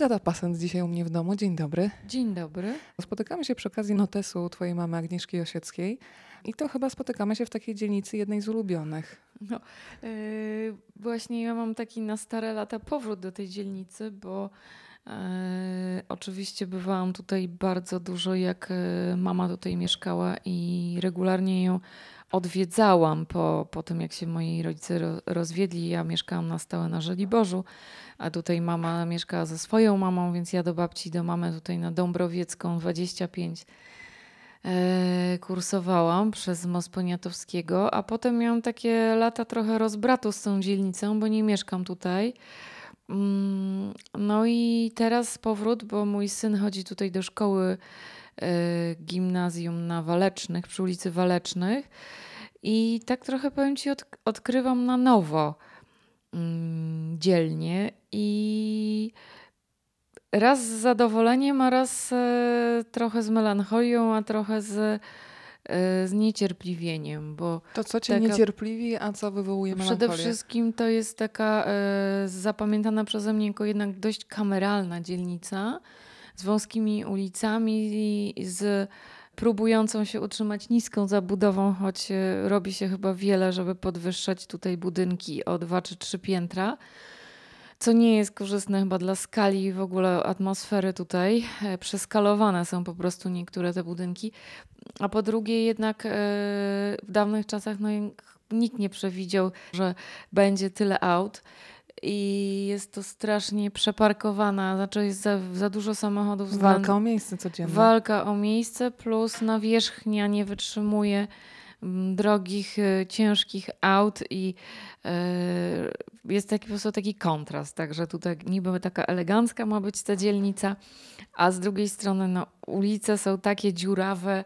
Agata Pasent dzisiaj u mnie w domu. Dzień dobry. Dzień dobry. Spotykamy się przy okazji notesu twojej mamy Agnieszki Osieckiej i to chyba spotykamy się w takiej dzielnicy jednej z ulubionych. No, yy, właśnie ja mam taki na stare lata powrót do tej dzielnicy, bo yy, oczywiście bywałam tutaj bardzo dużo, jak yy, mama tutaj mieszkała i regularnie ją odwiedzałam po, po tym, jak się moi rodzice ro, rozwiedli. Ja mieszkałam na stałe na Żoliborzu, a tutaj mama mieszkała ze swoją mamą, więc ja do babci, do mamy tutaj na Dąbrowiecką 25 e, kursowałam przez Most Poniatowskiego, a potem miałam takie lata trochę rozbratu z tą dzielnicą, bo nie mieszkam tutaj. Mm, no i teraz powrót, bo mój syn chodzi tutaj do szkoły gimnazjum na Walecznych, przy ulicy Walecznych. I tak trochę powiem Ci, od, odkrywam na nowo mm, dzielnie i raz z zadowoleniem, a raz e, trochę z melancholią, a trochę z, e, z niecierpliwieniem, bo To co cię Taka- niecierpliwi, a co wywołuje przede melancholię? wszystkim to jest taka e, zapamiętana przeze mnie jako jednak dość kameralna dzielnica z wąskimi ulicami z próbującą się utrzymać niską zabudową, choć e, robi się chyba wiele, żeby podwyższać tutaj budynki o dwa czy trzy piętra. Co nie jest korzystne chyba dla skali i w ogóle atmosfery tutaj. E, Przeskalowane są po prostu niektóre te budynki. A po drugie, jednak e, w dawnych czasach no, nikt nie przewidział, że będzie tyle aut. I jest to strasznie przeparkowana, znaczy jest za, za dużo samochodów. Walka o miejsce codzienne. Walka o miejsce, plus nawierzchnia nie wytrzymuje mm, drogich, e, ciężkich aut i e, jest taki po prostu taki kontrast, także tutaj niby taka elegancka ma być ta dzielnica, a z drugiej strony no, ulice są takie dziurawe,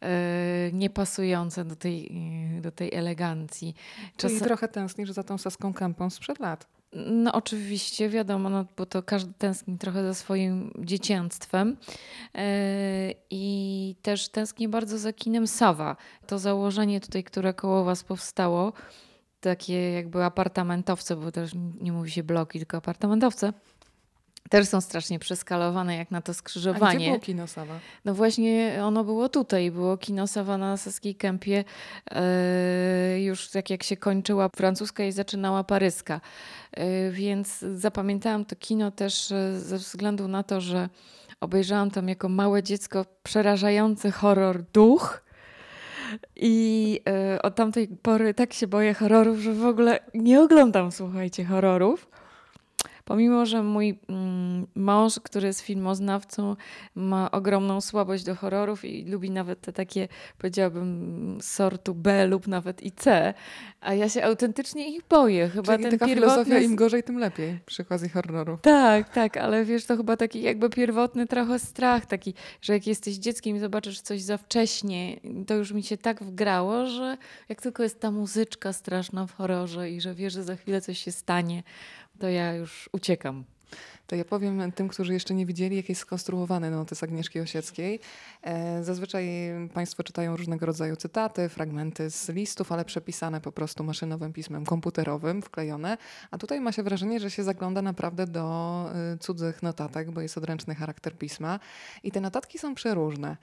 e, niepasujące do tej, e, do tej elegancji. Czas- trochę tęsknisz za tą saską kępą sprzed lat. No oczywiście, wiadomo, no, bo to każdy tęskni trochę za swoim dziecięctwem. E, I też tęsknię bardzo za kinem Sawa. To założenie tutaj, które koło Was powstało, takie jakby apartamentowce, bo też nie mówi się bloki, tylko apartamentowce, też są strasznie przeskalowane jak na to A gdzie skrzyżowanie. było kino Sawa? No właśnie ono było tutaj, było kino Sawa na Saskiej Kępie, e, już tak jak się kończyła francuska i zaczynała paryska. E, więc zapamiętałam to kino też e, ze względu na to, że obejrzałam tam jako małe dziecko przerażający horror Duch. I e, od tamtej pory tak się boję horrorów, że w ogóle nie oglądam, słuchajcie, horrorów. Pomimo, że mój mm, mąż, który jest filmoznawcą, ma ogromną słabość do horrorów i lubi nawet te takie, powiedziałabym, sortu B lub nawet i C, a ja się autentycznie ich boję. Chyba Czyli ten taka pierwotny... filozofia im gorzej, tym lepiej przy okazji horroru. Tak, tak, ale wiesz, to chyba taki jakby pierwotny trochę strach, taki, że jak jesteś dzieckiem i zobaczysz coś za wcześnie, to już mi się tak wgrało, że jak tylko jest ta muzyczka straszna w horrorze i że wiesz, że za chwilę coś się stanie, to ja już uciekam. To ja powiem tym, którzy jeszcze nie widzieli, jak jest skonstruowany notes Agnieszki Osieckiej. E, Zazwyczaj Państwo czytają różnego rodzaju cytaty, fragmenty z listów, ale przepisane po prostu maszynowym pismem komputerowym, wklejone. A tutaj ma się wrażenie, że się zagląda naprawdę do y, cudzych notatek, bo jest odręczny charakter pisma. I te notatki są przeróżne.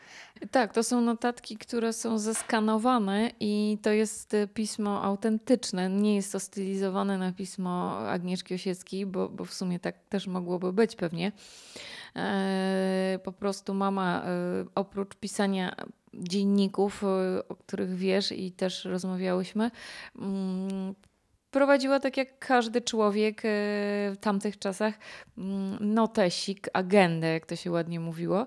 Tak, to są notatki, które są zeskanowane i to jest e, pismo autentyczne. Nie jest to stylizowane na pismo Agnieszki Osieckiej, bo, bo w sumie tak też mogłoby być pewnie. E, po prostu mama e, oprócz pisania dzienników, e, o których wiesz i też rozmawiałyśmy, mm, prowadziła tak jak każdy człowiek e, w tamtych czasach mm, notesik, agendę, jak to się ładnie mówiło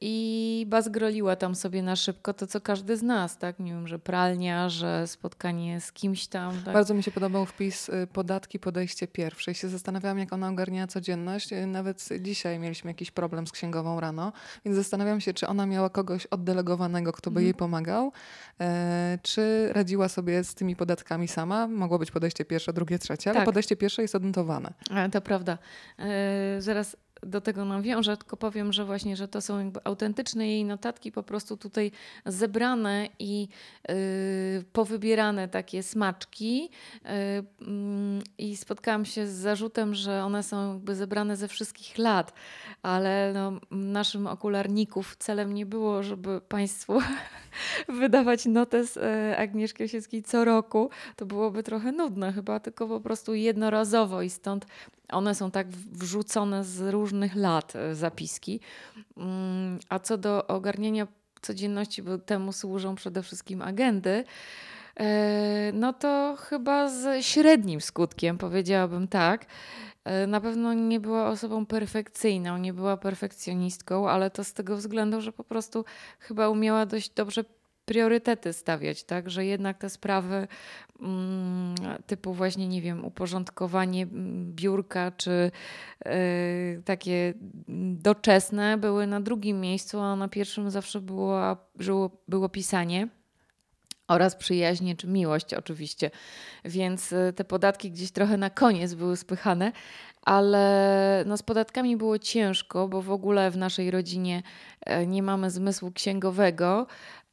i bazgroliła tam sobie na szybko to, co każdy z nas, tak? Nie wiem, że pralnia, że spotkanie z kimś tam. Tak? Bardzo mi się podobał wpis y, podatki, podejście pierwsze. I się zastanawiałam, jak ona ogarnia codzienność. Y, Nawet dzisiaj mieliśmy jakiś problem z księgową rano, więc zastanawiam się, czy ona miała kogoś oddelegowanego, kto by Mhm. jej pomagał, e, czy radziła sobie z tymi podatkami sama. Mogło być podejście pierwsze, drugie, trzecie, ale Tak. podejście pierwsze jest odnotowane. To prawda. E, zaraz do tego nawiążę, tylko powiem, że właśnie, że to są jakby autentyczne jej notatki, po prostu tutaj zebrane i yy, powybierane takie smaczki. Yy, I spotkałam się z zarzutem, że one są jakby zebrane ze wszystkich lat, ale no, naszym okularników celem nie było, żeby Państwu wydawać notę z e, Agnieszki Osieckiej co roku. To byłoby trochę nudne chyba, tylko po prostu jednorazowo i stąd one są tak wrzucone z różnych lat e, zapiski. Mm, a co do ogarniania codzienności, bo temu służą przede wszystkim agendy, e, no to chyba z średnim skutkiem, powiedziałabym tak. E, na pewno nie była osobą perfekcyjną, nie była perfekcjonistką, ale to z tego względu, że po prostu chyba umiała dość dobrze priorytety stawiać, tak, że jednak te sprawy mm, typu właśnie, nie wiem, uporządkowanie mm, biurka czy y, takie doczesne były na drugim miejscu, a na pierwszym zawsze było, było, pisanie oraz przyjaźnie czy miłość oczywiście. Więc y, te podatki gdzieś trochę na koniec były spychane, ale no z podatkami było ciężko, bo w ogóle w naszej rodzinie e, nie mamy zmysłu księgowego,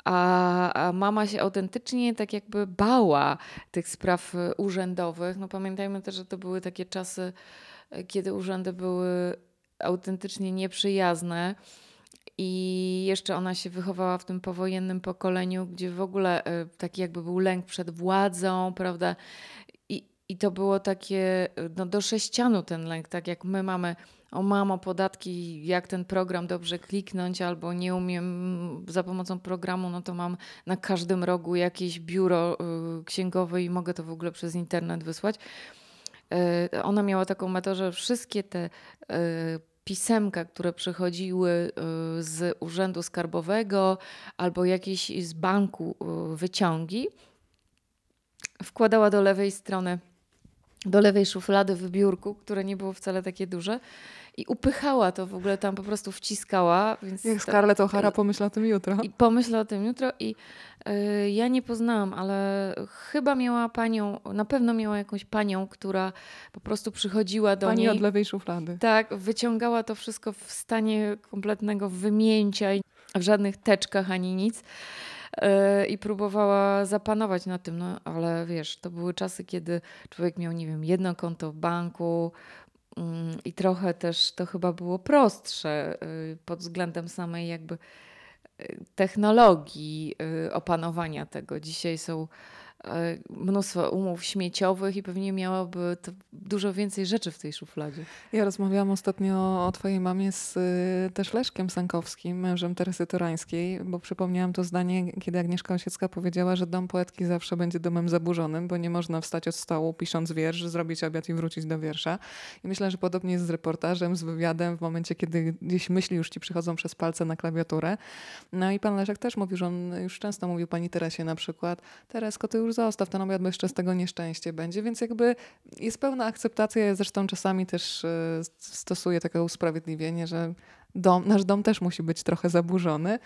a, mama się autentycznie tak jakby bała tych spraw y, urzędowych. No pamiętajmy też, że to były takie czasy, y, kiedy urzędy były autentycznie nieprzyjazne. I jeszcze ona się wychowała w tym powojennym pokoleniu, gdzie w ogóle y, taki jakby był lęk przed władzą, prawda? I, to było takie, no do sześcianu ten lęk, tak jak my mamy o mamo, podatki, jak ten program dobrze kliknąć, albo nie umiem za pomocą programu, no to mam na każdym rogu jakieś biuro y, księgowe i mogę to w ogóle przez internet wysłać. Y, ona miała taką metodę, że wszystkie te y, pisemka, które przychodziły z urzędu skarbowego albo jakieś z banku wyciągi, wkładała do lewej strony, do lewej szuflady w biurku, które nie było wcale takie duże i upychała to w ogóle tam po prostu wciskała. Więc Jak Scarlett O'Hara pomyśla o tym jutro. I pomyślę o tym jutro i y, ja nie poznałam, ale chyba miała panią, na pewno miała jakąś panią, która po prostu przychodziła do Pani niej. od lewej szuflady. Tak, wyciągała to wszystko w stanie kompletnego wymięcia w żadnych teczkach ani nic i próbowała zapanować na tym, no ale wiesz, to były czasy, kiedy człowiek miał, nie wiem, jedno konto w banku, Mm, I trochę też to chyba było prostsze y, pod względem samej jakby y, technologii y, opanowania tego. Dzisiaj są mnóstwo umów śmieciowych i pewnie miałaby dużo więcej rzeczy w tej szufladzie. Ja rozmawiałam ostatnio o twojej mamie z y, też Leszkiem Sankowskim, mężem Teresy Torańskiej, bo przypomniałam to zdanie, kiedy Agnieszka Osiecka powiedziała, że dom poetki zawsze będzie domem zaburzonym, bo nie można wstać od stołu pisząc wiersz, zrobić obiad i wrócić do wiersza. I myślę, że podobnie jest z reportażem, z wywiadem, w momencie, kiedy gdzieś myśli już ci przychodzą przez palce na klawiaturę. No i pan Leszek też mówił, że on już często mówił pani Teresie na przykład, Teresko, ty już zostaw ten obiad, bo jeszcze z tego nieszczęście będzie. Więc jakby jest pełna akceptacja. Ja zresztą czasami też e, stosuję takie usprawiedliwienie, że dom, nasz dom też musi być trochę zaburzony,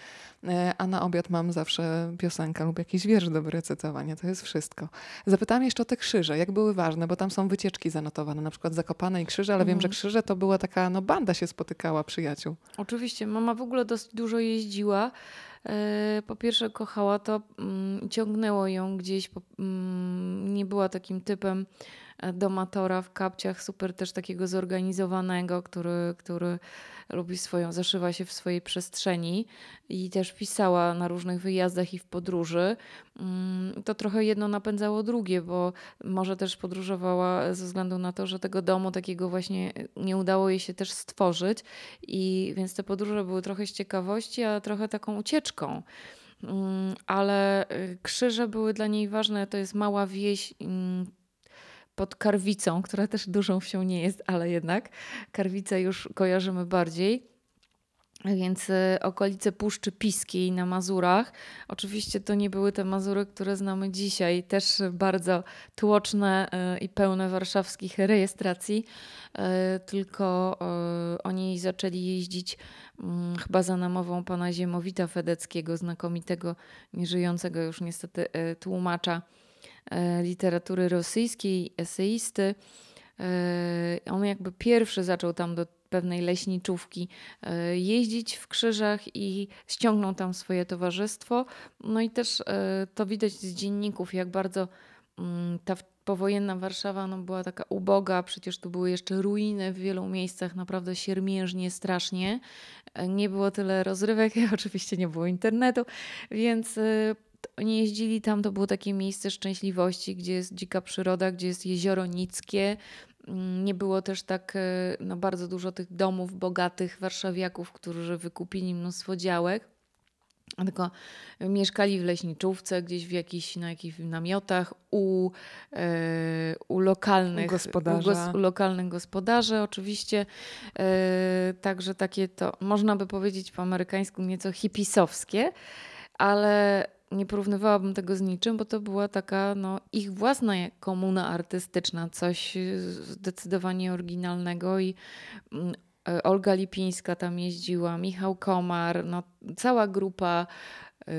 e, a na obiad mam zawsze piosenkę lub jakiś wiersz do recytowania. To jest wszystko. Zapytałam jeszcze o te krzyże, jak były ważne, bo tam są wycieczki zanotowane, na przykład Zakopane i krzyże, ale mhm. wiem, że krzyże to była taka, no banda się spotykała przyjaciół. Oczywiście, mama w ogóle dość dużo jeździła. E, po pierwsze kochała to, mm, ciągnęło ją gdzieś, mm, nie była takim typem domatora w kapciach, super też takiego zorganizowanego, który, który lubi swoją, zaszywa się w swojej przestrzeni i też pisała na różnych wyjazdach i w podróży. Mm, to trochę jedno napędzało drugie, bo może też podróżowała ze względu na to, że tego domu takiego właśnie nie udało jej się też stworzyć i więc te podróże były trochę z ciekawości, a trochę taką ucieczką mm, ale y, krzyże były dla niej ważne. To jest mała wieś mm, pod Karwicą, która też dużą wsią nie jest, ale jednak Karwicę już kojarzymy bardziej. Więc y, okolice Puszczy Piskiej na Mazurach. Oczywiście to nie były te Mazury, które znamy dzisiaj, też bardzo tłoczne y, i pełne warszawskich rejestracji, y, tylko oni zaczęli jeździć mm, chyba za namową pana Ziemowita Fedeckiego, znakomitego, nieżyjącego już niestety tłumacza literatury rosyjskiej, eseisty. E, on jakby pierwszy zaczął tam do, pewnej leśniczówki e, jeździć w krzyżach i ściągnął tam swoje towarzystwo. No i też e, to widać z dzienników, jak bardzo mm, ta powojenna Warszawa no, była taka uboga, przecież tu były jeszcze ruiny w wielu miejscach, naprawdę siermiężnie, strasznie. Nie było tyle rozrywek, oczywiście nie było internetu, więc oni jeździli tam, to było takie miejsce szczęśliwości, gdzie jest dzika przyroda, gdzie jest jezioro Nickie. Mm, nie było też tak e, no, bardzo dużo tych domów bogatych warszawiaków, którzy wykupili mnóstwo działek. Tylko mieszkali w leśniczówce, gdzieś w jakichś, na jakichś namiotach u, e, u lokalnych gospodarza. U, u lokalnych gospodarzy. Oczywiście e, także takie to, można by powiedzieć po amerykańsku nieco hipisowskie, ale nie porównywałabym tego z niczym, bo to była taka no, ich własna komuna artystyczna, coś zdecydowanie oryginalnego i mm, e, Olga Lipińska tam jeździła, Michał Komar, no, cała grupa yy,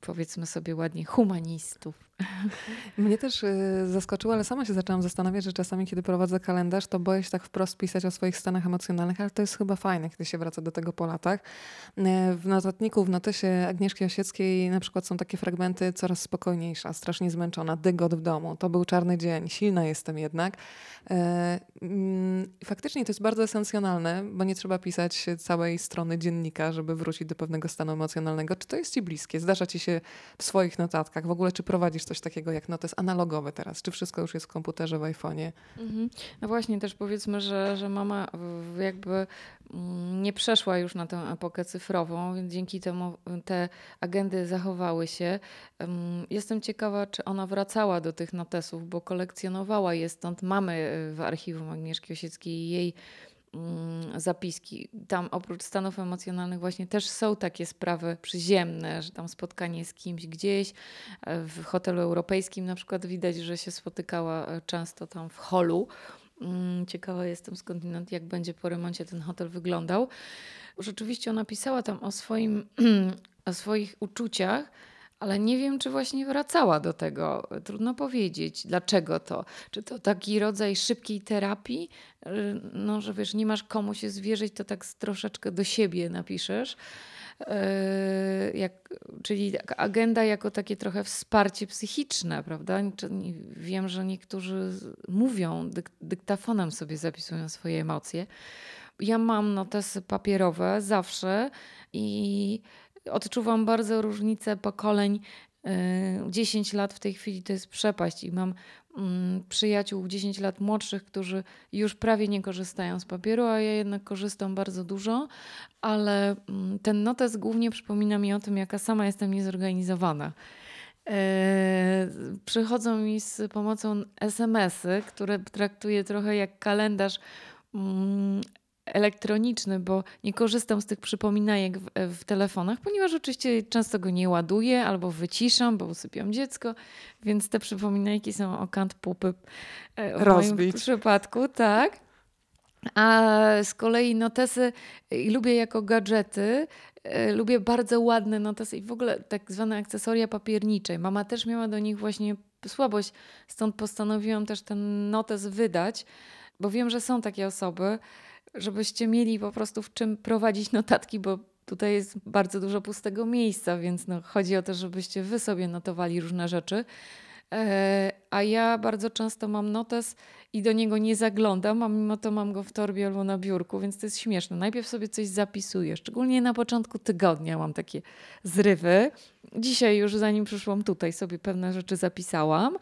powiedzmy sobie ładnie humanistów. Mnie też y, zaskoczyło, ale sama się zaczęłam zastanawiać, że czasami, kiedy prowadzę kalendarz, to boję się tak wprost pisać o swoich stanach emocjonalnych, ale to jest chyba fajne, kiedy się wraca do tego po latach. Y, w notatniku, w notysie Agnieszki Osieckiej na przykład są takie fragmenty coraz spokojniejsza, strasznie zmęczona, dygot w domu, to był czarny dzień, silna jestem jednak. Y, mm, faktycznie to jest bardzo esencjonalne, bo nie trzeba pisać całej strony dziennika, żeby wrócić do pewnego stanu emocjonalnego. Czy to jest ci bliskie? Zdarza ci się w swoich notatkach? W ogóle czy prowadzisz coś takiego jak notes analogowe teraz? Czy wszystko już jest w komputerze, w iPhone'ie? Mhm. No właśnie, też powiedzmy, że, że mama jakby mm, nie przeszła już na tę epokę cyfrową, więc dzięki temu te agendy zachowały się. Jestem ciekawa, czy ona wracała do tych notesów, bo kolekcjonowała je, stąd mamy w archiwum Agnieszki Osieckiej jej zapiski. Tam oprócz stanów emocjonalnych właśnie też są takie sprawy przyziemne, że tam spotkanie z kimś gdzieś. E, w hotelu europejskim na przykład widać, że się spotykała e, często tam w holu. Mm, ciekawa jestem skądinąd, jak będzie po remoncie ten hotel wyglądał. Rzeczywiście ona pisała tam o, swoim, o swoich uczuciach, ale nie wiem, czy właśnie wracała do tego. Trudno powiedzieć, dlaczego to. Czy to taki rodzaj szybkiej terapii, no, że wiesz, nie masz komu się zwierzyć, to tak troszeczkę do siebie napiszesz. Yy, jak, czyli agenda jako takie trochę wsparcie psychiczne, prawda? Wiem, że niektórzy mówią, dyk dyktafonem sobie zapisują swoje emocje. Ja mam notesy papierowe zawsze i odczuwam bardzo różnicę pokoleń. 10 y, lat w tej chwili to jest przepaść i mam mm, przyjaciół 10 lat młodszych, którzy już prawie nie korzystają z papieru, a ja jednak korzystam bardzo dużo, ale mm, ten notes głównie przypomina mi o tym, jaka sama jestem niezorganizowana. E, przychodzą mi z pomocą SMS-y, które traktuję trochę jak kalendarz mm, elektroniczny, bo nie korzystam z tych przypominajek w, w, telefonach, ponieważ oczywiście często go nie ładuję albo wyciszam, bo usypiam dziecko, więc te przypominajki są o kant pupy e, w Rozbić. moim przypadku, tak. A z kolei notesy lubię jako gadżety, e, lubię bardzo ładne notesy i w ogóle tak zwane akcesoria papiernicze. Mama też miała do nich właśnie słabość, stąd postanowiłam też ten notes wydać, bo wiem, że są takie osoby, żebyście mieli po prostu w czym prowadzić notatki, bo tutaj jest bardzo dużo pustego miejsca, więc no, chodzi o to, żebyście wy sobie notowali różne rzeczy. A ja bardzo często mam notes i do niego nie zaglądam, a mimo to mam go w torbie albo na biurku, więc to jest śmieszne. Najpierw sobie coś zapisuję, szczególnie na początku tygodnia mam takie zrywy. Dzisiaj już zanim przyszłam tutaj sobie pewne rzeczy zapisałam.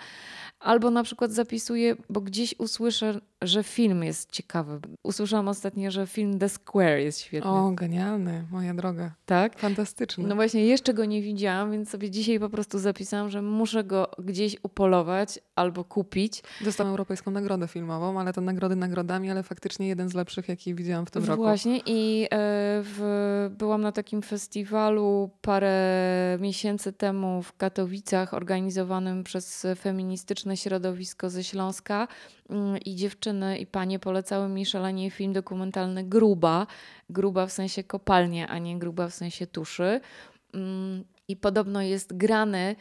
Albo na przykład zapisuję, bo gdzieś usłyszę, że film jest ciekawy. Usłyszałam ostatnio, że film The Square jest świetny. O, genialny, moja droga. Tak? Fantastyczny. No właśnie, jeszcze go nie widziałam, więc sobie dzisiaj po prostu zapisałam, że muszę go gdzieś upolować albo kupić. Dostałam Europejską Nagrodę Filmową, ale to nagrody nagrodami, ale faktycznie jeden z lepszych, jaki widziałam w tym właśnie, roku. Właśnie i e, w, byłam na takim festiwalu parę miesięcy temu w Katowicach organizowanym przez feministyczne środowisko ze Śląska mm, i dziewczyny i panie polecały mi szalenie film dokumentalny Gruba. Gruba w sensie kopalnia, a nie gruba w sensie tuszy. Mm, I podobno jest grany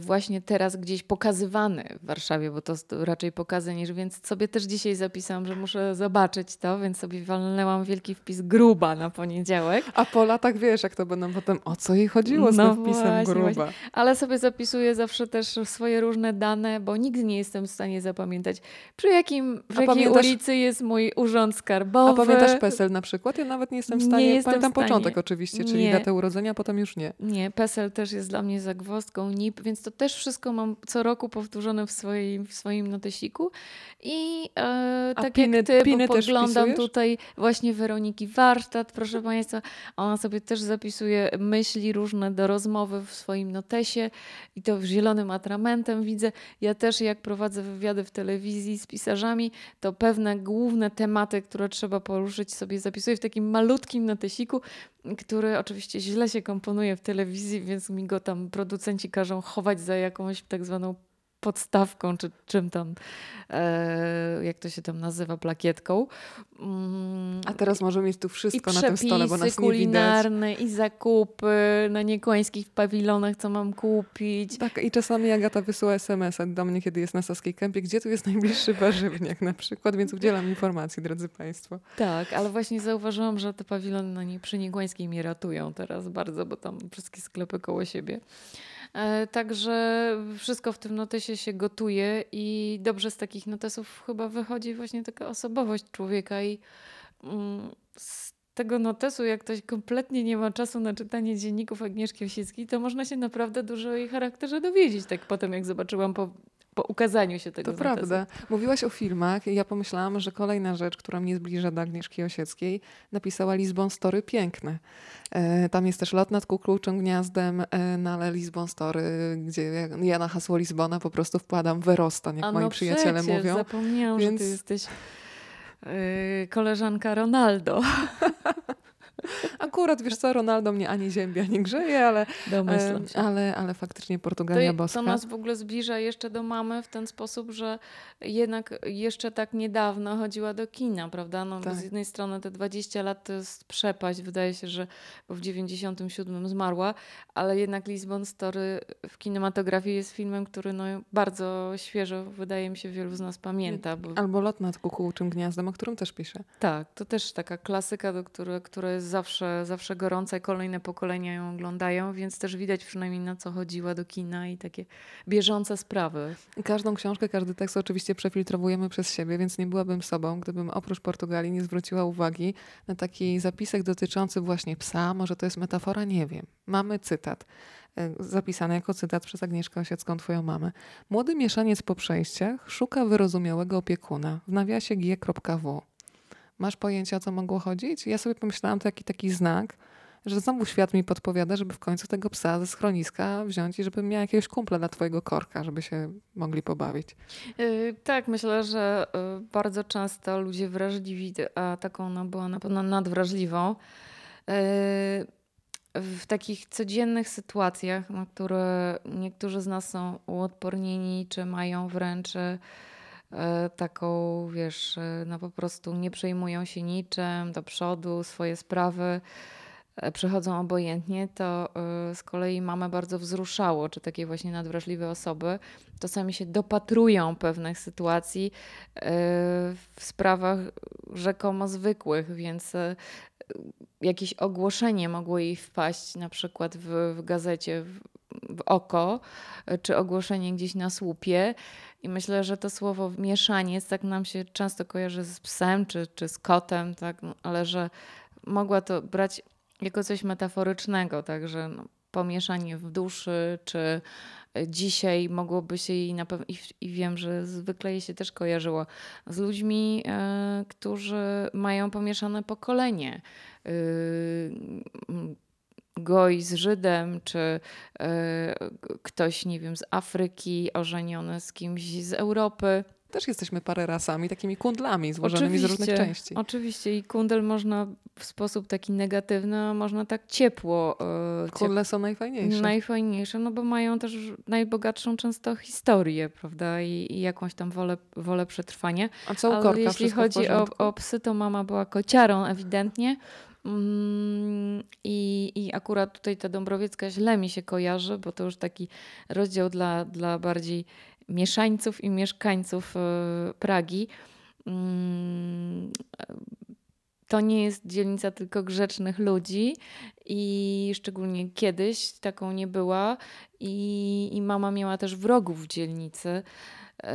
właśnie teraz gdzieś pokazywany w Warszawie, bo to raczej pokazy niż, więc sobie też dzisiaj zapisałam, że muszę zobaczyć to, więc sobie walnęłam wielki wpis gruba na poniedziałek. A po latach wiesz, jak to będą potem, o co jej chodziło z No tym wpisem właśnie, gruba. Ale sobie zapisuję zawsze też swoje różne dane, bo nigdy nie jestem w stanie zapamiętać, przy jakim, w jakiej ulicy jest mój urząd skarbowy. A pamiętasz PESEL na przykład? Ja nawet nie jestem w Nie stanie, jestem w pamiętam stanie. początek oczywiście, czyli Nie. datę urodzenia, potem już nie. Nie, PESEL też jest dla mnie zagwozdką, NIP, więc to też wszystko mam co roku powtórzone w swoim, w swoim notesiku. I e, tak piny- jak ty, piny bo wpisujesz? tutaj właśnie Weroniki Warsztat, proszę Państwa, ona sobie też zapisuje myśli różne do rozmowy w swoim notesie i to zielonym atramentem widzę. Ja też jak prowadzę wywiady w telewizji z pisarzami, to pewne główne tematy, które trzeba poruszyć sobie zapisuję w takim malutkim notesiku, który oczywiście źle się komponuje w telewizji, więc mi go tam producenci każą chować za jakąś tak zwaną podstawką, czy czym tam, e, jak to się tam nazywa, plakietką. Mm, A teraz możemy mieć tu wszystko na tym stole, bo nas przepisy nie widać. kulinarne, i zakupy na niekłańskich pawilonach, co mam kupić. Tak, i czasami Agata wysyła SMS-a do mnie, kiedy jest na Saskiej Kępie, gdzie tu jest najbliższy warzywniak na przykład, więc udzielam informacji, drodzy Państwo. Tak, ale właśnie zauważyłam, że te pawilony na niej przy Niekłańskiej mnie ratują teraz bardzo, bo tam wszystkie sklepy koło siebie. E, także wszystko w tym notesie się gotuje i dobrze z takich notesów chyba wychodzi właśnie taka osobowość człowieka i mm, z tego notesu, jak ktoś kompletnie nie ma czasu na czytanie dzienników Agnieszki Osieckiej, to można się naprawdę dużo o jej charakterze dowiedzieć, tak potem jak zobaczyłam po, po ukazaniu się tego To prawda. Mówiłaś o filmach i ja pomyślałam, że kolejna rzecz, która mnie zbliża do Agnieszki Osieckiej, napisała Lisbon Story piękne. E, tam jest też lot nad kukułczym gniazdem, e, no ale Lisbon Story, gdzie ja, ja na hasło Lisbona po prostu wkładam Werostan, jak A moi no przyjaciele przecież, mówią. Zapomniałam, że Więc- ty jesteś yy, koleżanka Ronaldo. Akurat, wiesz co, Ronaldo mnie ani ziębi, ani grzeje, ale, Domyślam się. ale, ale faktycznie To, Portugalia to boska. nas w ogóle zbliża jeszcze do mamy w ten sposób, że jednak jeszcze tak niedawno chodziła do kina, prawda? No, Tak. Z jednej strony te 20 lat to jest przepaść, wydaje się, że bo w 97 zmarła, ale jednak Lisbon Story w kinematografii jest filmem, który no, bardzo świeżo, wydaje mi się, wielu z nas pamięta. Bo... Albo lot nad kukułczym gniazdem, o którym też piszę. Tak, to też taka klasyka, do które, która jest zawsze, zawsze gorąca i kolejne pokolenia ją oglądają, więc też widać przynajmniej na co chodziła do kina i takie bieżące sprawy. Każdą książkę, każdy tekst oczywiście przefiltrowujemy przez siebie, więc nie byłabym sobą, gdybym oprócz Portugalii nie zwróciła uwagi na taki zapisek dotyczący właśnie psa. Może to jest metafora? Nie wiem. Mamy cytat. e, Zapisany jako cytat przez Agnieszkę Osiecką, twoją mamę. Młody mieszaniec po przejściach szuka wyrozumiałego opiekuna. W nawiasie g.w. Masz pojęcie, o co mogło chodzić? Ja sobie pomyślałam, to jaki taki znak, że znowu świat mi podpowiada, żeby w końcu tego psa ze schroniska wziąć i żebym miała jakiegoś kumpla dla twojego korka, żeby się mogli pobawić. Yy, tak, myślę, że yy, bardzo często ludzie wrażliwi, a taką ona była na pewno nadwrażliwą, yy, w takich codziennych sytuacjach, na które niektórzy z nas są uodpornieni, czy mają wręcz e, taką, wiesz, e, no po prostu nie przejmują się niczym, do przodu, swoje sprawy e, przechodzą obojętnie, to e, z kolei mamę bardzo wzruszało, czy takie właśnie nadwrażliwe osoby czasami się dopatrują pewnych sytuacji e, w sprawach rzekomo zwykłych, więc e, jakieś ogłoszenie mogło jej wpaść na przykład w, w gazecie w, w oko, e, czy ogłoszenie gdzieś na słupie. I myślę, że to słowo mieszaniec tak nam się często kojarzy z psem czy, czy z kotem, tak? No, ale że mogła to brać jako coś metaforycznego, także no, pomieszanie w duszy, czy e, dzisiaj mogłoby się jej na pewno, i, i wiem, że zwykle jej się też kojarzyło z ludźmi, e, którzy mają pomieszane pokolenie. Y, m, Goj z Żydem, czy e, ktoś, nie wiem, z Afryki, ożeniony z kimś z Europy. Też jesteśmy parę rasami, takimi kundlami złożonymi z różnych części. Oczywiście i kundel można w sposób taki negatywny, a można tak ciepło. e, Kundle są najfajniejsze. Najfajniejsze, no bo mają też najbogatszą często historię, prawda? I, i jakąś tam wolę, wolę przetrwania. A co u Ale korka? jeśli chodzi o, o psy, to mama była kociarą ewidentnie. Mm, I, I akurat tutaj ta Dąbrowiecka źle mi się kojarzy, bo to już taki rozdział dla, dla bardziej mieszańców i mieszkańców e, Pragi. Mm, to nie jest dzielnica tylko grzecznych ludzi i szczególnie kiedyś taką nie była. I, i mama miała też wrogów w dzielnicy. Yy,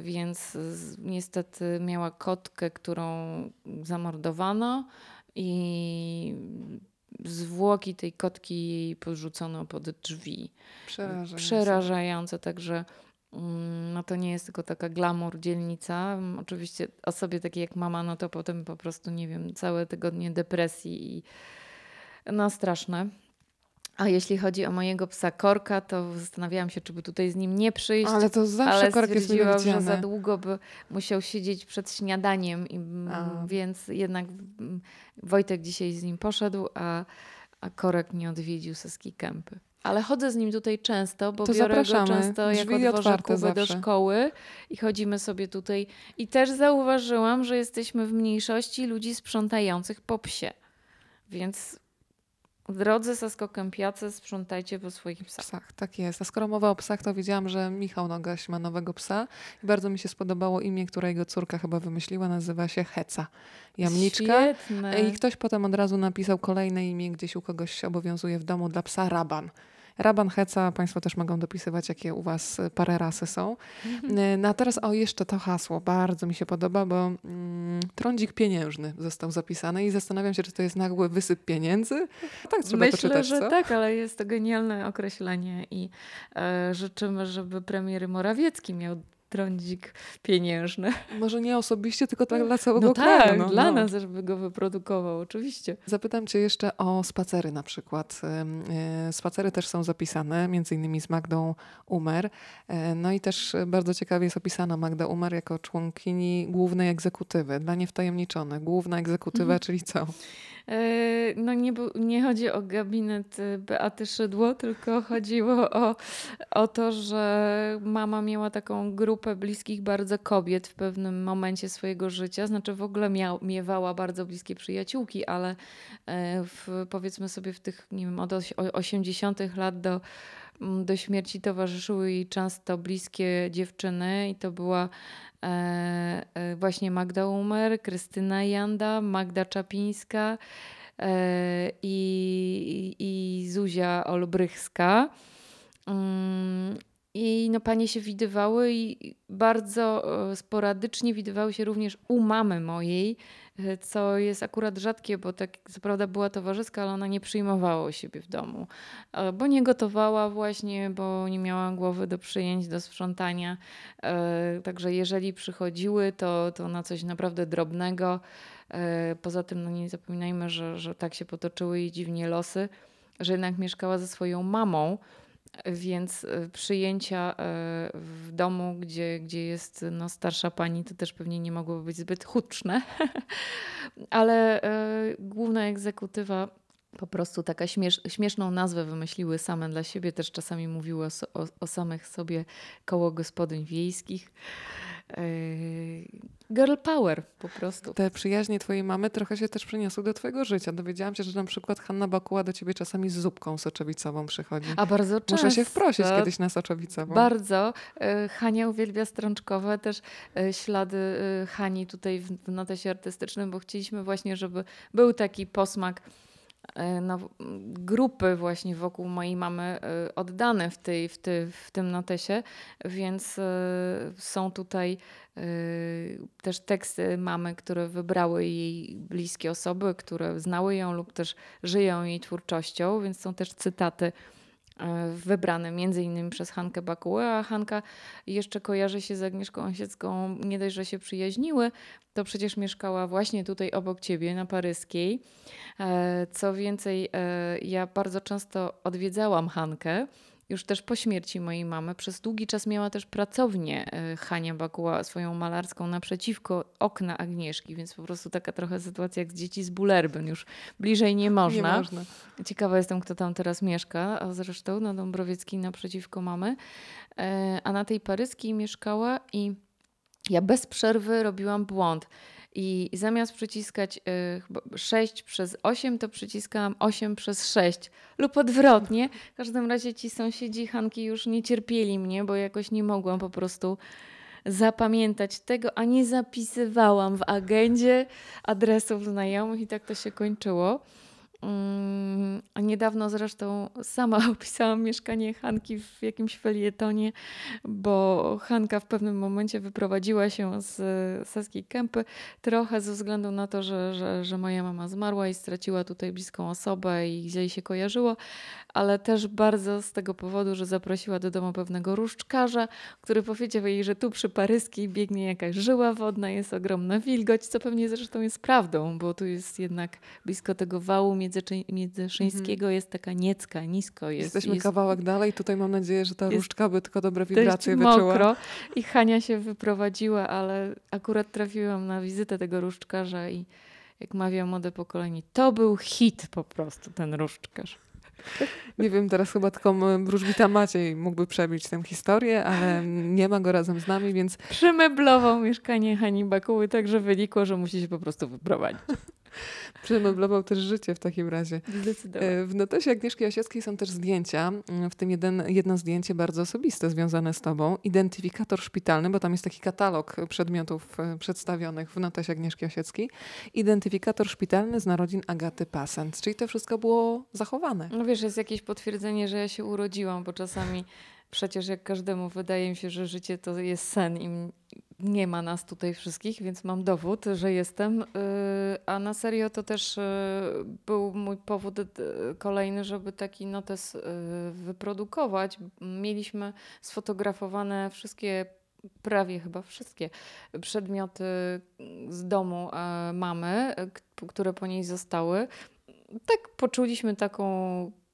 więc niestety miała kotkę, którą zamordowano i zwłoki tej kotki porzucono pod drzwi. Przerażające. Przerażające, także mm, no to nie jest tylko taka glamour dzielnica. Oczywiście osobie takiej jak mama, no to potem po prostu, nie wiem, całe tygodnie depresji i no straszne. A jeśli chodzi o mojego psa Korka, to zastanawiałam się, czy by tutaj z nim nie przyjść. Ale to zawsze ale Kork jest stwierdziłam, że za długo by musiał siedzieć przed śniadaniem, i, więc jednak Wojtek dzisiaj z nim poszedł, a, a Korek nie odwiedził Saski Kępy. Ale chodzę z nim tutaj często, bo to biorę zapraszamy. go często Drzwi jak odwożę Kubę zawsze. do szkoły i chodzimy sobie tutaj. I też zauważyłam, że jesteśmy w mniejszości ludzi sprzątających po psie. Więc Drodzy saskokępiacy, sprzątajcie po swoich psach. psach. Tak jest. A skoro mowa o psach, to widziałam, że Michał Nogaś ma nowego psa i bardzo mi się spodobało imię, które jego córka chyba wymyśliła. Nazywa się Heca. Jamniczka. Świetne. I ktoś potem od razu napisał kolejne imię, gdzieś u kogoś obowiązuje w domu dla psa Raban. Raban Heca, Państwo też mogą dopisywać, jakie u Was e, parę rasy są. Mhm. No a teraz o jeszcze to hasło, bardzo mi się podoba, bo mm, trądzik pieniężny został zapisany i zastanawiam się, czy to jest nagły wysyp pieniędzy. Tak trzeba Myślę, to czytać, że co? tak, ale jest to genialne określenie i e, życzymy, żeby premier Morawiecki miał trądzik pieniężny. Może nie osobiście, tylko tak dla całego no kraju. Tak, no, dla no. nas, żeby go wyprodukował, oczywiście. Zapytam Cię jeszcze o spacery na przykład. E, spacery też są zapisane, między innymi z Magdą Umer. E, no i też bardzo ciekawie jest opisana Magda Umer jako członkini głównej egzekutywy, dla niewtajemniczonych. Główna egzekutywa, mhm. czyli co? E, no nie, nie chodzi o gabinet y, Beaty Szydło, tylko chodziło o, o to, że mama miała taką grupę bliskich bardzo kobiet w pewnym momencie swojego życia. Znaczy w ogóle miał, miewała bardzo bliskie przyjaciółki, ale e, w, powiedzmy sobie w tych, nie wiem, od 80 lat do mm, do śmierci towarzyszyły jej często bliskie dziewczyny i to była E, e, właśnie Magda Umer, Krystyna Janda, Magda Czapińska e, i, i Zuzia Olbrychska. Mm, I no, panie się widywały i bardzo sporadycznie widywały się również u mamy mojej, co jest akurat rzadkie, bo tak co prawda była towarzyska, ale ona nie przyjmowała u siebie w domu, e, bo nie gotowała właśnie, bo nie miała głowy do przyjęć, do sprzątania. E, także jeżeli przychodziły, to, to na coś naprawdę drobnego. E, poza tym no nie zapominajmy, że, że tak się potoczyły jej dziwnie losy, że jednak mieszkała ze swoją mamą, więc e, przyjęcia e, w domu, gdzie, gdzie jest no, starsza pani, to też pewnie nie mogłoby być zbyt huczne. Ale e, główna egzekutywa po prostu taka śmiesz, śmieszną nazwę wymyśliły same dla siebie. Też czasami mówiły o, o, o samych sobie koło gospodyń wiejskich. Girl power po prostu. Te przyjaźnie twojej mamy trochę się też przeniosły do twojego życia. Dowiedziałam się, że na przykład Hanna Bakuła do ciebie czasami z zupką soczewicową przychodzi. A bardzo często. Muszę się wprosić kiedyś na soczewicową. Bardzo. E, Hania uwielbia strączkowe, też e, ślady Hani tutaj w notesie artystycznym, bo chcieliśmy właśnie, żeby był taki posmak no, grupy właśnie wokół mojej mamy oddane w, tej, w, w tym notesie, więc są tutaj też teksty mamy, które wybrały jej bliskie osoby, które znały ją lub też żyją jej twórczością, więc są też cytaty e, wybrane między innymi przez Hankę Bakułę, a Hanka jeszcze kojarzy się z Agnieszką Osiecką, nie dość, że się przyjaźniły, to przecież mieszkała właśnie tutaj obok ciebie na Paryskiej. E, co więcej, e, ja bardzo często odwiedzałam Hankę, już też po śmierci mojej mamy, przez długi czas miała też pracownię e, Hania Bakuła, swoją malarską, naprzeciwko okna Agnieszki, więc po prostu taka trochę sytuacja jak z dzieci z Bulerbyn, już bliżej nie można. Nie można. Ciekawa jestem, kto tam teraz mieszka, a zresztą na Dąbrowieckiej naprzeciwko mamy. E, a na tej paryskiej mieszkała i ja bez przerwy robiłam błąd. I zamiast przyciskać y, chyba 6 przez 8, to przyciskałam 8 przez 6 lub odwrotnie. W każdym razie ci sąsiedzi Hanki już nie cierpieli mnie, bo jakoś nie mogłam po prostu zapamiętać tego, a nie zapisywałam w agendzie adresów znajomych i tak to się kończyło. Mm, a niedawno zresztą sama opisałam mieszkanie Hanki w jakimś felietonie, bo Hanka w pewnym momencie wyprowadziła się z Saskiej Kępy trochę ze względu na to, że, że, że moja mama zmarła i straciła tutaj bliską osobę i gdzieś się kojarzyło, ale też bardzo z tego powodu, że zaprosiła do domu pewnego różdżkarza, który powiedział jej, że tu przy Paryskiej biegnie jakaś żyła wodna, jest ogromna wilgoć, co pewnie zresztą jest prawdą, bo tu jest jednak blisko tego wału międzyszyńskiego mhm. jest taka niecka, nisko. Jest, Jesteśmy jest, kawałek dalej, tutaj mam nadzieję, że ta różdżka by tylko dobre wibracje wyczuła. mokro i Hania się wyprowadziła, ale akurat trafiłam na wizytę tego różdżkarza i jak mawia młode pokolenie, to był hit po prostu ten różdżkarz. Nie wiem, teraz chyba tylko wróżbita Maciej mógłby przebić tę historię, ale nie ma go razem z nami, więc... Przemeblował mieszkanie Hani Bakuły tak, że wynikło, że musi się po prostu wyprowadzić. Przemeblował też życie w takim razie. Zdecydowanie. E, w notesie Agnieszki Osieckiej są też zdjęcia, mm, w tym jeden, jedno zdjęcie bardzo osobiste związane z tobą. Identyfikator szpitalny, bo tam jest taki katalog przedmiotów e, przedstawionych w notesie Agnieszki Osieckiej. Identyfikator szpitalny z narodzin Agaty Pasent, czyli to wszystko było zachowane. No wiesz, jest jakieś potwierdzenie, że ja się urodziłam, bo czasami przecież jak każdemu wydaje mi się, że życie to jest sen i nie ma nas tutaj wszystkich, więc mam dowód, że jestem. Y, a na serio to też y, był mój powód y, kolejny, żeby taki notes wyprodukować. Mieliśmy sfotografowane wszystkie prawie chyba wszystkie przedmioty z domu mamy, które po niej zostały. Tak poczuliśmy taką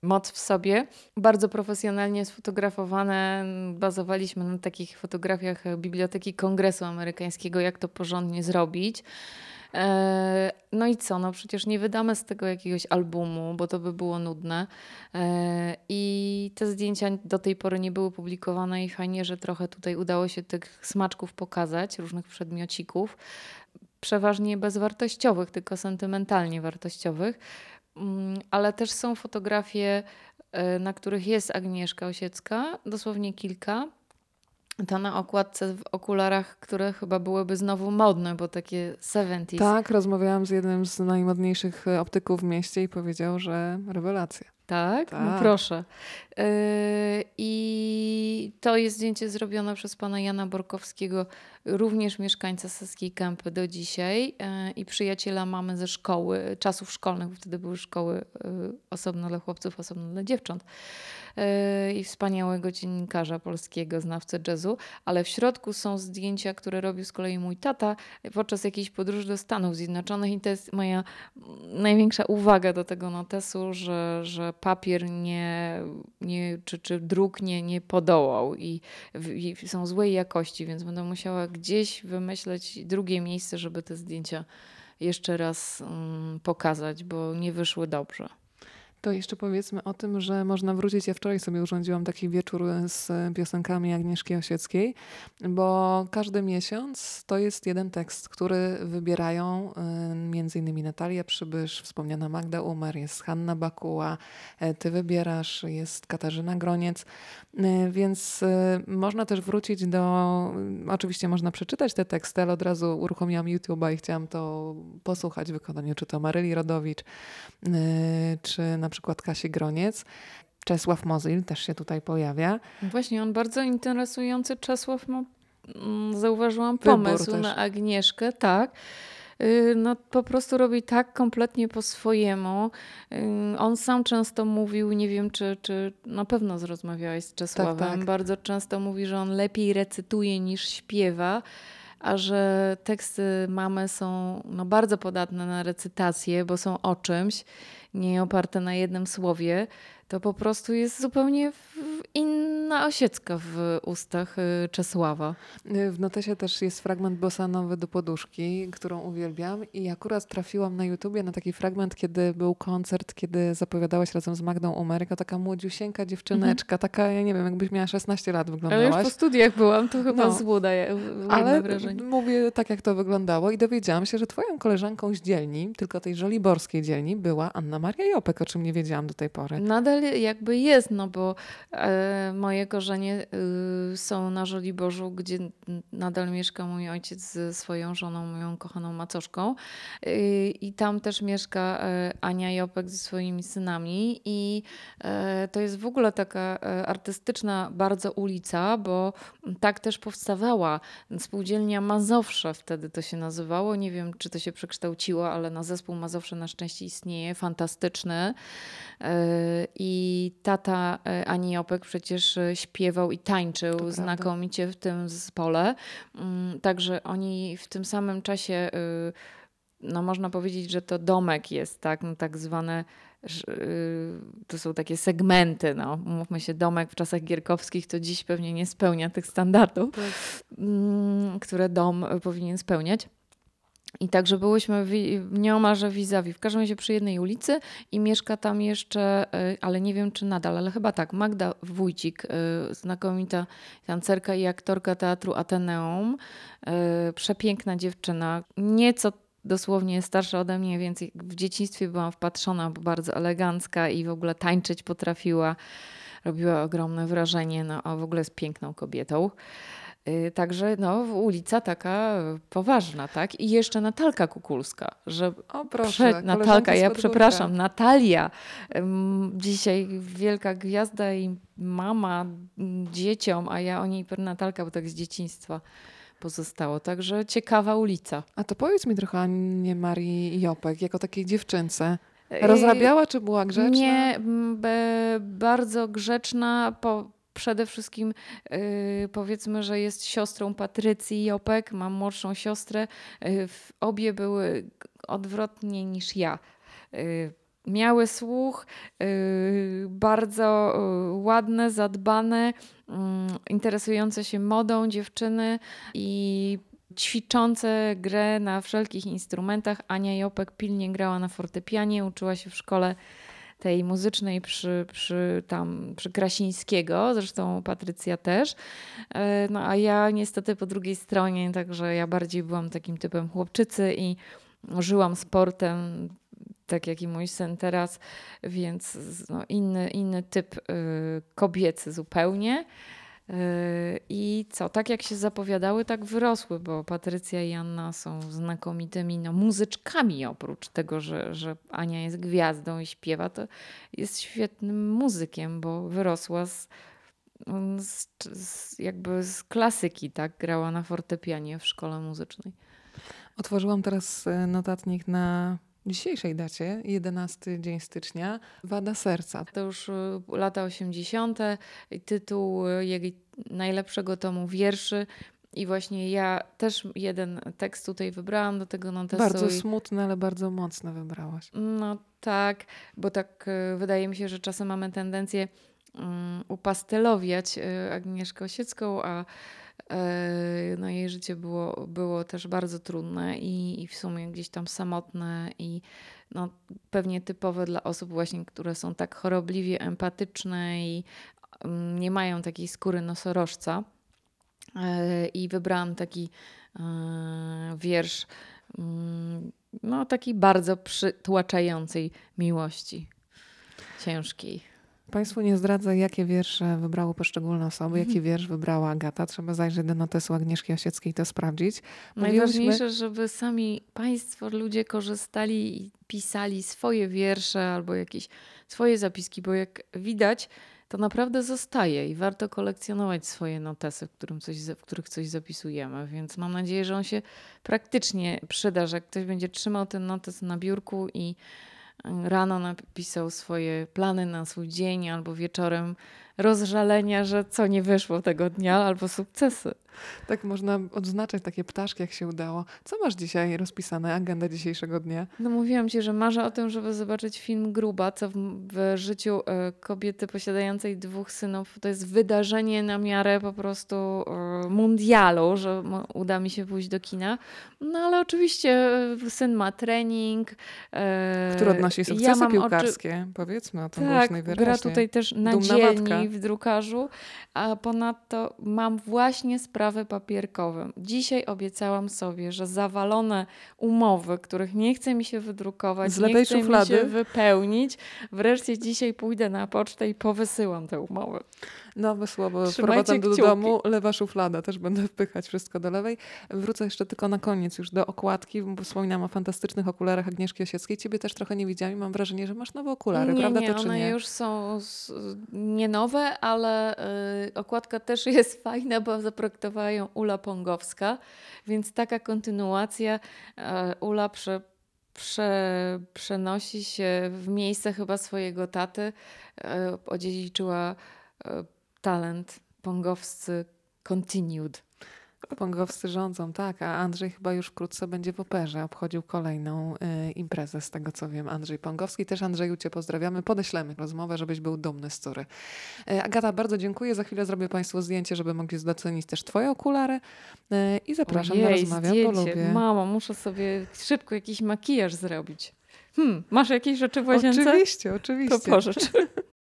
moc w sobie. Bardzo profesjonalnie sfotografowane. Bazowaliśmy na takich fotografiach Biblioteki Kongresu Amerykańskiego, jak to porządnie zrobić. E, no i co? No przecież nie wydamy z tego jakiegoś albumu, bo to by było nudne. E, I te zdjęcia do tej pory nie były publikowane i fajnie, że trochę tutaj udało się tych smaczków pokazać, różnych przedmiocików. Przeważnie bezwartościowych, tylko sentymentalnie wartościowych. Mm, ale też są fotografie, e, na których jest Agnieszka Osiecka, dosłownie kilka. Ta na okładce w okularach, które chyba byłyby znowu modne, bo takie 70s. Tak, rozmawiałam z jednym z najmodniejszych e, optyków w mieście i powiedział, że rewelacja. Tak? Tak. No proszę. Yy, I to jest zdjęcie zrobione przez pana Jana Borkowskiego, również mieszkańca Saskiej Kępy do dzisiaj yy, i przyjaciela mamy ze szkoły, czasów szkolnych, bo wtedy były szkoły yy, osobno dla chłopców, osobno dla dziewcząt. I wspaniałego dziennikarza polskiego, znawcę jazzu, ale w środku są zdjęcia, które robił z kolei mój tata podczas jakiejś podróży do Stanów Zjednoczonych i to jest moja największa uwaga do tego notesu, że, że papier nie, nie, czy, czy druk nie, nie podołał i, i są złej jakości, więc będę musiała gdzieś wymyśleć drugie miejsce, żeby te zdjęcia jeszcze raz um, pokazać, bo nie wyszły dobrze. To jeszcze powiedzmy o tym, że można wrócić. Ja wczoraj sobie urządziłam taki wieczór z piosenkami Agnieszki Osieckiej, bo każdy miesiąc to jest jeden tekst, który wybierają między innymi Natalia Przybysz, wspomniana Magda Umer, jest Hanna Bakuła, e, ty wybierasz, jest Katarzyna Groniec, więc można też wrócić do, oczywiście można przeczytać te teksty, ale od razu uruchomiłam YouTube'a i chciałam to posłuchać w wykonaniu czy to Maryli Rodowicz, czy na przykład Kasi Groniec. Czesław Mozil też się tutaj pojawia. Właśnie, on bardzo interesujący. Czesław ma, mm, zauważyłam pomysł na Agnieszkę, tak. Y, no, po prostu robi tak kompletnie po swojemu. Y, on sam często mówił, nie wiem czy, czy na pewno zrozmawiałeś z Czesławem, tak, tak. bardzo często mówi, że on lepiej recytuje niż śpiewa a że teksty mamy są no, bardzo podatne na recytację, bo są o czymś, nie oparte na jednym słowie, to po prostu jest zupełnie inna Osiecka w ustach y, Czesława. Y, W notesie też jest fragment bosanowy do poduszki, którą uwielbiam i akurat trafiłam na YouTubie na taki fragment, kiedy był koncert, kiedy zapowiadałaś razem z Magdą Umer, jako taka młodziusieńka dziewczyneczka, taka, ja nie wiem, jakbyś miała 16 lat Ale już wyglądałaś. po studiach byłam, to chyba No. złuda, ja- Ale wrażenie. mówię tak, jak to wyglądało i dowiedziałam się, że twoją koleżanką z dzielni, tylko tej żoliborskiej dzielni, była Anna Maria Jopek, o czym nie wiedziałam do tej pory. Nadal jakby jest, no bo e, moje korzenie y, są na Żoliborzu, gdzie nadal mieszka mój ojciec ze swoją żoną, moją kochaną macoszką. Y, I tam też mieszka e, Ania Jopek ze swoimi synami. I e, to jest w ogóle taka e, artystyczna bardzo ulica, bo tak też powstawała spółdzielnia Mazowsze, wtedy to się nazywało. Nie wiem, czy to się przekształciło, ale na zespół Mazowsze na szczęście istnieje, fantastyczny. I tata Ani Jopek przecież e, śpiewał i tańczył prawda. znakomicie w tym zespole. Mm, Także oni w tym samym czasie, y, no można powiedzieć, że to domek jest, tak, no tak zwane. y, To są takie segmenty, no. Mówmy się, domek w czasach gierkowskich to dziś pewnie nie spełnia tych standardów, mm, które dom powinien spełniać. I także byłyśmy wi- nieomalże vis-a-vis, w każdym razie przy jednej ulicy i mieszka tam jeszcze, y, ale nie wiem czy nadal, ale chyba tak, Magda Wójcik, y, znakomita tancerka i aktorka teatru Ateneum, y, przepiękna dziewczyna, nieco dosłownie starsza ode mnie, więc w dzieciństwie byłam wpatrzona, bo bardzo elegancka i w ogóle tańczyć potrafiła, robiła ogromne wrażenie, no a w ogóle jest piękną kobietą. Y, Także no, ulica taka y, poważna, tak? I jeszcze Natalka Kukulska, że O proszę, Natalka, ja przepraszam, Natalia. Dzisiaj wielka gwiazda i mama dzieciom, a ja o niej Natalka, bo tak z dzieciństwa pozostało. Także ciekawa ulica. A to powiedz mi trochę o Annie Marii Jopek, jako takiej dziewczynce. Yy, Rozrabiała, czy była grzeczna? Nie, bardzo grzeczna. Po, przede wszystkim yy, powiedzmy, że jest siostrą Patrycji Jopek, mam młodszą siostrę. Yy, obie były odwrotnie niż ja. Yy, miały słuch, yy, bardzo yy, ładne, zadbane, mm, interesujące się modą dziewczyny i ćwiczące grę na wszelkich instrumentach. Ania Jopek pilnie grała na fortepianie, uczyła się w szkole tej muzycznej przy, przy, tam, przy Krasińskiego, zresztą Patrycja też. E, No a ja niestety po drugiej stronie, także ja bardziej byłam takim typem chłopczycy i żyłam sportem, tak jak i mój syn teraz, więc no, inny, inny typ y, kobiecy zupełnie. Y, I co, tak jak się zapowiadały, tak wyrosły, bo Patrycja i Anna są znakomitymi no, muzyczkami, oprócz tego, że, że Ania jest gwiazdą i śpiewa, to jest świetnym muzykiem, bo wyrosła z, z, z, jakby z klasyki, tak? Grała na fortepianie w szkole muzycznej. Otworzyłam teraz e, notatnik na dzisiejszej dacie, 11 dzień stycznia, Wada serca. To już y, lata 80. i tytuł y, jej najlepszego tomu wierszy. I właśnie ja też jeden tekst tutaj wybrałam do tego notesu. Bardzo smutne, ale bardzo mocne wybrałaś. No tak, bo tak y, wydaje mi się, że czasem mamy tendencję um, upastelowiać y, Agnieszkę Osiecką, a no, jej życie było, było też bardzo trudne i, i w sumie gdzieś tam samotne i no, pewnie typowe dla osób właśnie, które są tak chorobliwie empatyczne i mm, nie mają takiej skóry nosorożca. E, I wybrałam taki e, wiersz, mm, no taki bardzo przytłaczającej miłości. Ciężkiej. Państwu nie zdradzę, jakie wiersze wybrały poszczególne osoby, jaki wiersz wybrała Agata. Trzeba zajrzeć do notesu Agnieszki Osieckiej i to sprawdzić. Mówiłyśmy- Najważniejsze, żeby sami Państwo, ludzie korzystali i pisali swoje wiersze albo jakieś swoje zapiski, bo jak widać, to naprawdę zostaje i warto kolekcjonować swoje notesy, w, którym coś, w których coś zapisujemy. Więc mam nadzieję, że on się praktycznie przyda, że ktoś będzie trzymał ten notes na biurku i rano napisał swoje plany na swój dzień albo wieczorem rozżalenia, że co nie wyszło tego dnia albo sukcesy. Tak można odznaczać takie ptaszki, jak się udało. Co masz dzisiaj rozpisane, agenda dzisiejszego dnia? No mówiłam ci, że marzę o tym, żeby zobaczyć film Gruba, co w, w życiu e, kobiety posiadającej dwóch synów to jest wydarzenie na miarę po prostu e, mundialu, że uda mi się pójść do kina. No ale oczywiście e, syn ma trening. e, Który odnosi sukcesy ja mam oczy- piłkarskie. Powiedzmy o tym Tak, głośno i wyraźnie. gra tutaj też na dzielni w drukarzu, a ponadto mam właśnie sprawy papierkowe. Dzisiaj obiecałam sobie, że zawalone umowy, których nie chce mi się wydrukować, nie chce mi szuflady? się wypełnić, wreszcie dzisiaj pójdę na pocztę i powysyłam te umowy. Nowe słowo wprowadzam do domu, lewa szuflada, też będę wpychać wszystko do lewej. Wrócę jeszcze tylko na koniec już do okładki, bo wspominałam o fantastycznych okularach Agnieszki Osieckiej. Ciebie też trochę nie widziałam i mam wrażenie, że masz nowe okulary, nie, prawda nie, to czy one nie? już są s- nie nowe, ale y, okładka też jest fajna, bo zaprojektowała ją Ula Pongowska, więc taka kontynuacja. y, Ula prze, prze, przenosi się w miejsce chyba swojego taty. y, Odziedziczyła y, talent pongowscy continued. Pongowscy rządzą, tak, a Andrzej chyba już wkrótce będzie w operze, obchodził kolejną y, imprezę, z tego co wiem. Andrzej Pongowski, też Andrzeju Cię pozdrawiamy, podeślemy rozmowę, żebyś był dumny z córy. Y, Agata, bardzo dziękuję, za chwilę zrobię Państwu zdjęcie, żeby mogli docenić też Twoje okulary y, i zapraszam na Ojej, rozmawiam, bo zdjęcie. lubię. Mamo, muszę sobie szybko jakiś makijaż zrobić. Hmm, masz jakieś rzeczy w łazience? Oczywiście, oczywiście. To pożycz.